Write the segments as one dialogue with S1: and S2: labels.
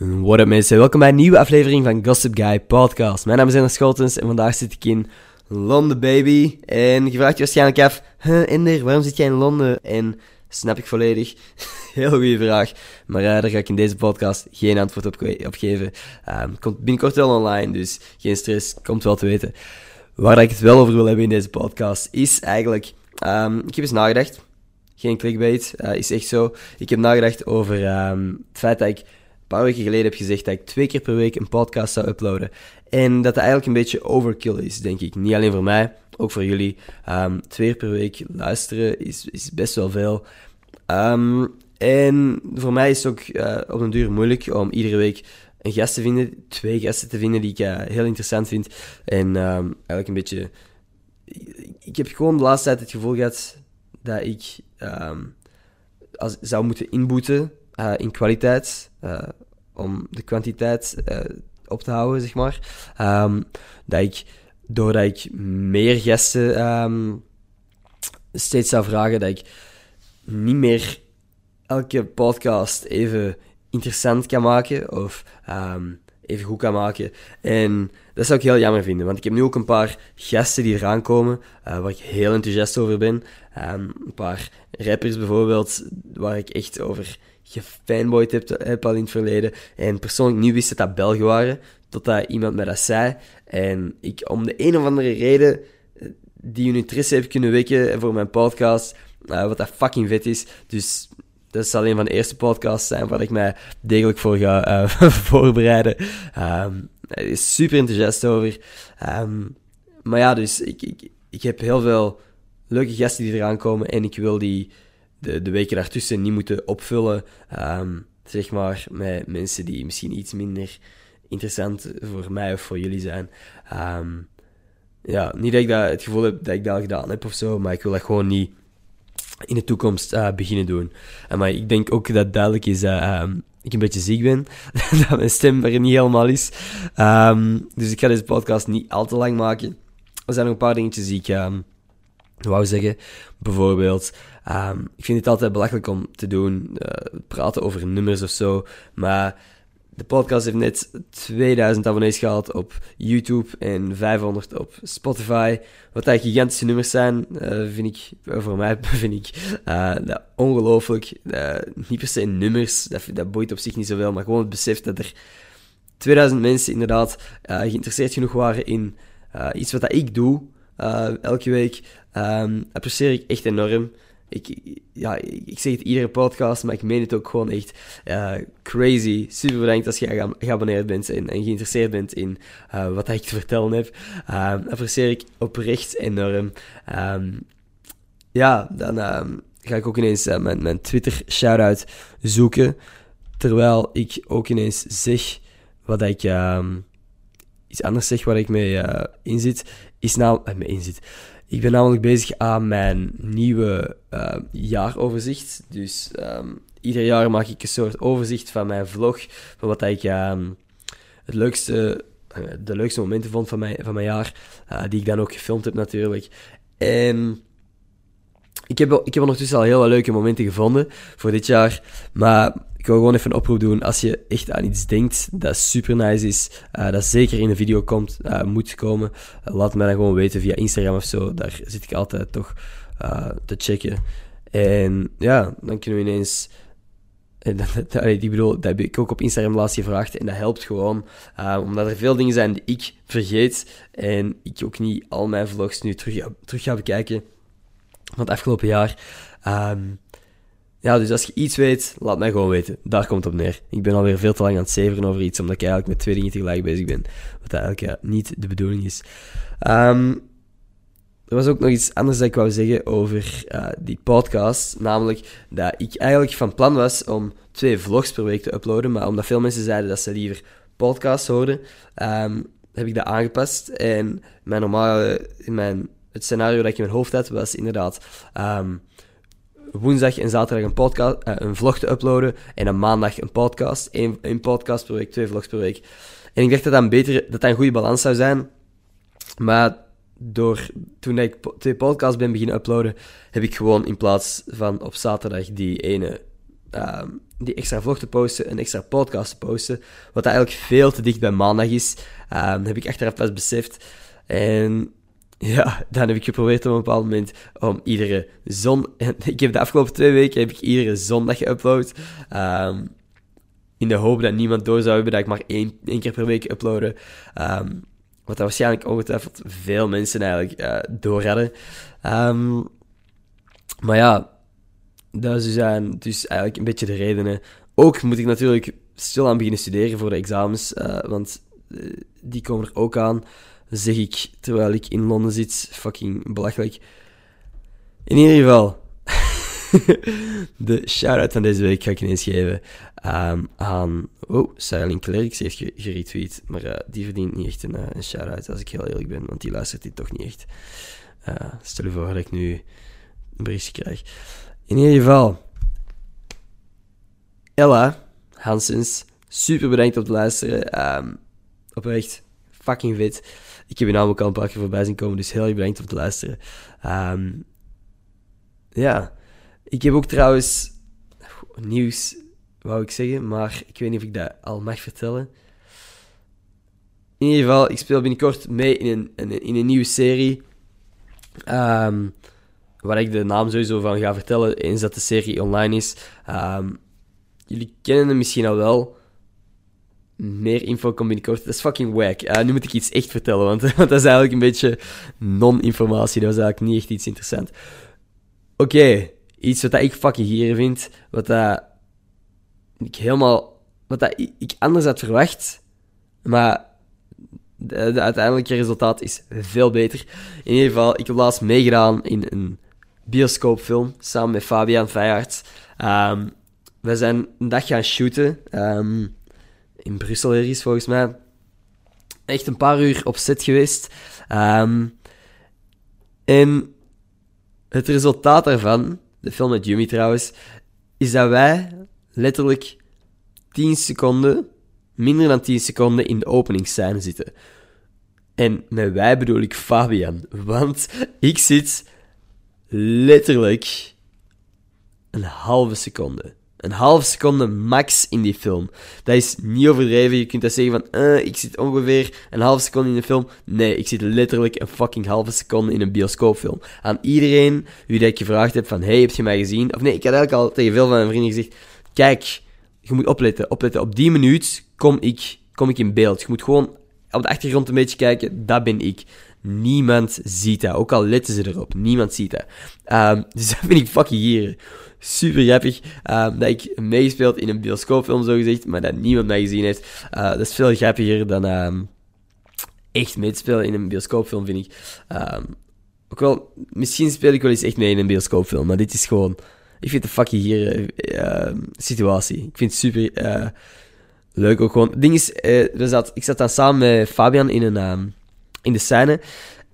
S1: What up mensen, welkom bij een nieuwe aflevering van Gossip Guy Podcast. Mijn naam is Ender Scholtens en vandaag zit ik in Londen, baby. En je vraagt je waarschijnlijk af, huh, Ender, waarom zit jij in Londen? En snap ik volledig. Heel goede vraag. Maar uh, daar ga ik in deze podcast geen antwoord op, geven. Um, komt binnenkort wel online, dus geen stress, komt wel te weten. Waar ik het wel over wil hebben in deze podcast is eigenlijk, um, ik heb eens nagedacht. Geen clickbait, uh, is echt zo. Ik heb nagedacht over um, het feit dat ik paar weken geleden heb gezegd dat ik twee keer per week een podcast zou uploaden. En dat dat eigenlijk een beetje overkill is, denk ik. Niet alleen voor mij, ook voor jullie. Um, twee keer per week luisteren is, is best wel veel. Um, en voor mij is het ook uh, op een duur moeilijk om iedere week een gast te vinden, twee gasten te vinden die ik uh, heel interessant vind. En um, eigenlijk een beetje. Ik heb gewoon de laatste tijd het gevoel gehad dat ik als, zou moeten inboeten uh, in kwaliteit, uh, om de kwantiteit uh, op te houden, zeg maar. Um, dat ik, doordat ik meer gasten um, steeds zou vragen, dat ik niet meer elke podcast even interessant kan maken of um, even goed kan maken. En dat zou ik heel jammer vinden, want ik heb nu ook een paar gasten die eraan komen, waar ik heel enthousiast over ben. Um, een paar rappers bijvoorbeeld, waar ik echt over gefanboyed heb, heb al in het verleden. En persoonlijk niet wist dat dat Belgen waren, totdat iemand mij dat zei. En ik om de een of andere reden eh, die hun interesse heb kunnen wekken voor mijn podcast, uh, wat dat fucking vet is. Dus dat zal een van de eerste podcasts zijn waar ik mij degelijk voor ga uh, voorbereiden. Um, is super enthousiast over. Um, maar ja, dus ik, ik, ik heb heel veel leuke gasten die eraan komen en ik wil die de, de weken daartussen niet moeten opvullen. Um, zeg maar met mensen die misschien iets minder interessant voor mij of voor jullie zijn. Um, ja, niet dat ik dat, het gevoel heb dat ik dat gedaan heb of zo, maar ik wil dat gewoon niet in de toekomst uh, beginnen doen. Maar ik denk ook dat duidelijk is dat um, ik een beetje ziek ben, dat mijn stem er niet helemaal is. Dus ik ga deze podcast niet al te lang maken. Er zijn nog een paar dingetjes die ik wou zeggen. Bijvoorbeeld, um, ik vind het altijd belachelijk om te doen, uh, praten over nummers of zo. Maar de podcast heeft net 2000 abonnees gehaald op YouTube en 500 op Spotify. Wat dat gigantische nummers zijn, uh, vind ik, voor mij vind ik uh, dat ongelooflijk. Niet per se nummers, dat, dat boeit op zich niet zoveel, maar gewoon het besef dat er 2000 mensen inderdaad geïnteresseerd genoeg waren in iets wat dat ik doe elke week. Um, apprecieer ik echt enorm. Ik, ja, ik zeg het iedere podcast, maar ik meen het ook gewoon echt uh, crazy. Super bedankt als je geabonneerd bent en, en geïnteresseerd bent in uh, wat ik te vertellen heb. Um, apprecieer ik oprecht enorm. Um, ja, dan ga ik ook ineens mijn, mijn Twitter shout-out zoeken. Terwijl ik ook ineens zeg wat ik iets anders zeg waar ik mee in zit. Is nou, mee in zit ik ben namelijk bezig aan mijn nieuwe uh, jaaroverzicht. Dus um, ieder jaar maak ik een soort overzicht van mijn vlog. Van wat ik um, het leukste, uh, de leukste momenten vond van mijn, van mijn jaar. Uh, die ik dan ook gefilmd heb natuurlijk. En ik heb, ik heb ondertussen al heel wat leuke momenten gevonden voor dit jaar. Maar ik wil gewoon even een oproep doen. Als je echt aan iets denkt dat super nice is, uh, dat zeker in een video komt, uh, moet komen, uh, laat mij dan gewoon weten via Instagram of zo. Daar zit ik altijd toch te checken. En ja, dan kunnen we ineens. Ik bedoel, dat heb ik ook op Instagram laatst gevraagd en dat helpt gewoon. omdat er veel dingen zijn die ik vergeet en ik ook niet al mijn vlogs nu terug, terug ga bekijken van het afgelopen jaar. Um, ja, dus als je iets weet, laat mij gewoon weten. Daar komt het op neer. Ik ben alweer veel te lang aan het zeveren over iets, omdat ik eigenlijk met twee dingen tegelijk bezig ben. Wat eigenlijk ja, niet de bedoeling is. Um, er was ook nog iets anders dat ik wou zeggen over uh, die podcast. Namelijk dat ik eigenlijk van plan was om twee vlogs per week te uploaden. Maar omdat veel mensen zeiden dat ze liever podcasts hoorden, um, heb ik dat aangepast. En mijn normale, in mijn, het scenario dat ik in mijn hoofd had, was inderdaad... Um, woensdag en zaterdag een, podcast, uh, een vlog te uploaden. En een maandag een podcast. Eén, podcast per week, twee vlogs per week. En ik dacht dat dat een, betere, dat een goede balans zou zijn. Maar door, toen ik twee podcasts ben beginnen uploaden, heb ik gewoon in plaats van op zaterdag die ene ehm, die extra vlog te posten, een extra podcast te posten. Wat eigenlijk veel te dicht bij maandag is. Um, heb ik achteraf pas beseft. En ja, dan heb ik geprobeerd op een bepaald moment om iedere zon... Ik heb de afgelopen twee weken heb ik iedere zondag geüpload. Um, in de hoop dat niemand door zou hebben dat ik maar één, één keer per week uploaden. Um, wat dat waarschijnlijk ongetwijfeld veel mensen eigenlijk uh, door hadden. Um, maar ja, dat zijn dus eigenlijk een beetje de redenen. Ook moet ik natuurlijk stil aan beginnen studeren voor de examens, uh, want uh, die komen er ook aan zeg ik terwijl ik in Londen zit. Fucking belachelijk. In ieder geval, de shout-out van deze week ga ik ineens geven um, aan... Oh, Silent Clerics heeft geretweet, maar uh, die verdient niet echt een, uh, een shout-out, als ik heel eerlijk ben, want die luistert dit toch niet echt. Uh, stel je voor dat ik nu een berichtje krijg. In ieder geval, Ella Hansens, super bedankt om te luisteren. Um, oprecht, fucking vet. Ik heb je naam ook al een paar keer voorbij zien komen, dus heel erg bedankt om te luisteren. Um, ja, ik heb ook trouwens nieuws, wou ik zeggen, maar ik weet niet of ik dat al mag vertellen. In ieder geval, ik speel binnenkort mee in een, in een nieuwe serie. Um, waar ik de naam sowieso van ga vertellen, eens dat de serie online is. Um, jullie kennen hem misschien al wel meer info komt binnenkort. Dat is fucking wack. Nu moet ik iets echt vertellen, want, want dat is eigenlijk een beetje non-informatie. Dat was eigenlijk niet echt iets interessant. Oké, iets wat ik fucking hier vind, wat ik helemaal... Wat ik anders had verwacht, maar het uiteindelijke resultaat is veel beter. In ieder geval, ik heb laatst meegedaan in een bioscoopfilm, samen met Fabian Feyaerts. Um, we zijn een dag gaan shooten. Um, in Brussel ergens, volgens mij. Echt een paar uur op set geweest. Um, en het resultaat daarvan, de film met Yumi trouwens, is dat wij letterlijk 10 seconden, minder dan 10 seconden in de openingsscène zitten. En met wij bedoel ik Fabian, want ik zit letterlijk een halve seconde een half seconde max in die film. Dat is niet overdreven. Je kunt dat zeggen van, uh, ik zit ongeveer een half seconde in de film. Nee, ik zit letterlijk een fucking halve seconde in een bioscoopfilm. Aan iedereen wie dat ik gevraagd heb van, hey, heb je mij gezien? Of nee, ik had eigenlijk al tegen veel van mijn vrienden gezegd, kijk, je moet opletten, opletten. Op die minuut kom ik, kom ik in beeld. Je moet gewoon op de achtergrond een beetje kijken, dat ben ik. Niemand ziet dat. Ook al letten ze erop. Niemand ziet dat. Um, dus dat vind ik fucking hier super grappig. Um, dat ik meegespeeld in een bioscoopfilm, zo gezegd, maar dat niemand mij gezien heeft. Uh, dat is veel grappiger dan um, echt meespelen in een bioscoopfilm, vind ik. Ook wel, misschien speel ik wel eens echt mee in een bioscoopfilm, maar dit is gewoon. Ik vind de fucking hier situatie. Ik vind het super uh, leuk ook gewoon. Ding is, uh, zat, ik zat dan samen met Fabian in, een, in de scène.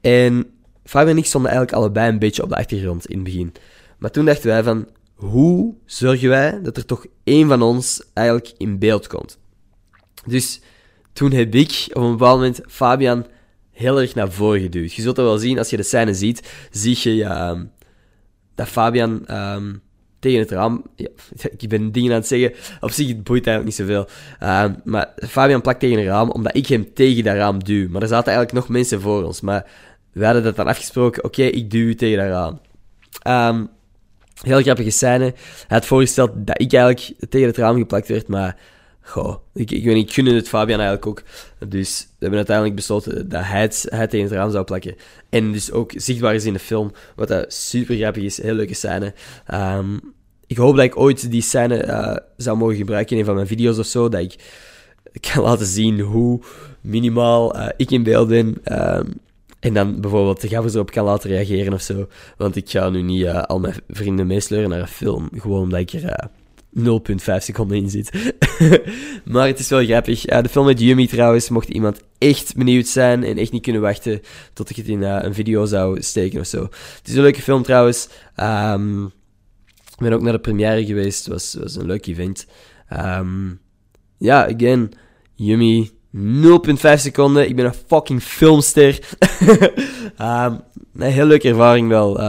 S1: En Fabian en ik stonden eigenlijk allebei een beetje op de achtergrond in het begin. Maar toen dachten wij van, hoe zorgen wij dat er toch één van ons eigenlijk in beeld komt? Dus toen heb ik op een bepaald moment Fabian heel erg naar voren geduwd. Je zult dat wel zien, als je de scène ziet, zie je ja, um, dat Fabian um, tegen het raam... Ja, ik ben dingen aan het zeggen, op zich het boeit eigenlijk niet zoveel. Um, maar Fabian plakt tegen een raam, omdat ik hem tegen dat raam duw. Maar er zaten eigenlijk nog mensen voor ons. Maar we hadden dat dan afgesproken, oké, ik duw u tegen dat raam. Um, Heel grappige scène. Hij had voorgesteld dat ik eigenlijk tegen het raam geplakt werd, maar ik, ik, weet niet, ik het Fabian eigenlijk ook. Dus we hebben uiteindelijk besloten dat hij het, tegen het raam zou plakken. En dus ook zichtbaar is in de film, wat super grappig is. Heel leuke scène. Um, ik hoop dat ik ooit die scène uh, zou mogen gebruiken in een van mijn video's of zo, dat ik kan laten zien hoe minimaal uh, ik in beeld ben. Um, en dan bijvoorbeeld de gaffers erop kan laten reageren of zo. Want ik ga nu niet uh, al mijn vrienden meesleuren naar een film. Gewoon omdat ik er eh, 0,5 seconden in zit. maar het is wel grappig. De film met Yumi trouwens, mocht iemand echt benieuwd zijn en echt niet kunnen wachten tot ik het in een video zou steken of zo. Het is een leuke film trouwens. Um, ik ben ook naar de première geweest. Het was, was een leuk event. Um, ja, again, Yumi 0,5 seconden. Ik ben een fucking filmster. um, een heel leuke ervaring wel.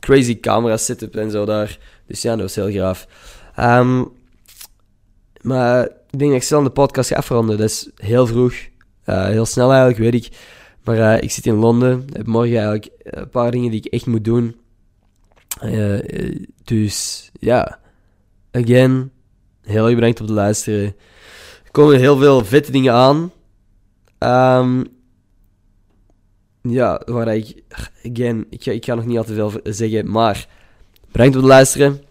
S1: Crazy camera setup en zo daar. Dus ja, dat was heel graaf. Ehm, maar ik denk dat ik snel de podcast ga afronden. Dat is heel vroeg. Uh, heel snel eigenlijk, weet ik. Maar uh, ik zit in Londen. Heb morgen eigenlijk een paar dingen die ik echt moet doen. Uh, dus ja, again, heel erg bedankt om te luisteren. Er komen heel veel vette dingen aan. Um, ja, waar ik, again, ik ga, nog niet al te veel zeggen, maar bedankt om te luisteren.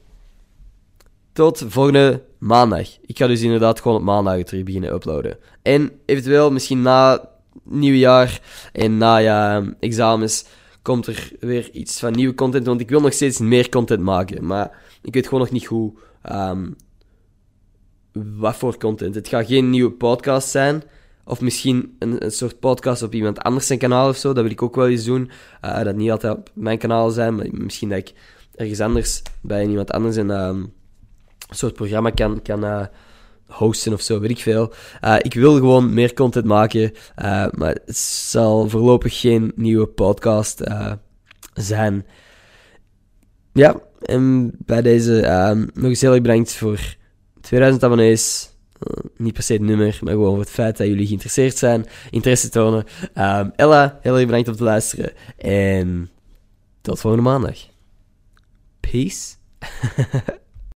S1: Tot volgende maandag. Ik ga dus inderdaad gewoon op maandag terug beginnen uploaden. En eventueel misschien na nieuwjaar en na ja, examens komt er weer iets van nieuwe content. Want ik wil nog steeds meer content maken. Maar ik weet gewoon nog niet hoe. Um, wat voor content. Het gaat geen nieuwe podcast zijn. Of misschien een, een soort podcast op iemand anders zijn kanaal of zo. Dat wil ik ook wel eens doen. Uh, dat niet altijd op mijn kanaal zijn. Maar misschien dat ik ergens anders bij iemand anders um, soort programma kan, kan uh, hosten of zo, weet ik veel. Uh, ik wil gewoon meer content maken, uh, maar het zal voorlopig geen nieuwe podcast zijn. Ja, en bij deze nog eens heel erg bedankt voor 2000 abonnees. niet per se het nummer, maar gewoon voor het feit dat jullie geïnteresseerd zijn, interesse tonen. Ella, heel erg bedankt om te luisteren. En tot volgende maandag. Peace.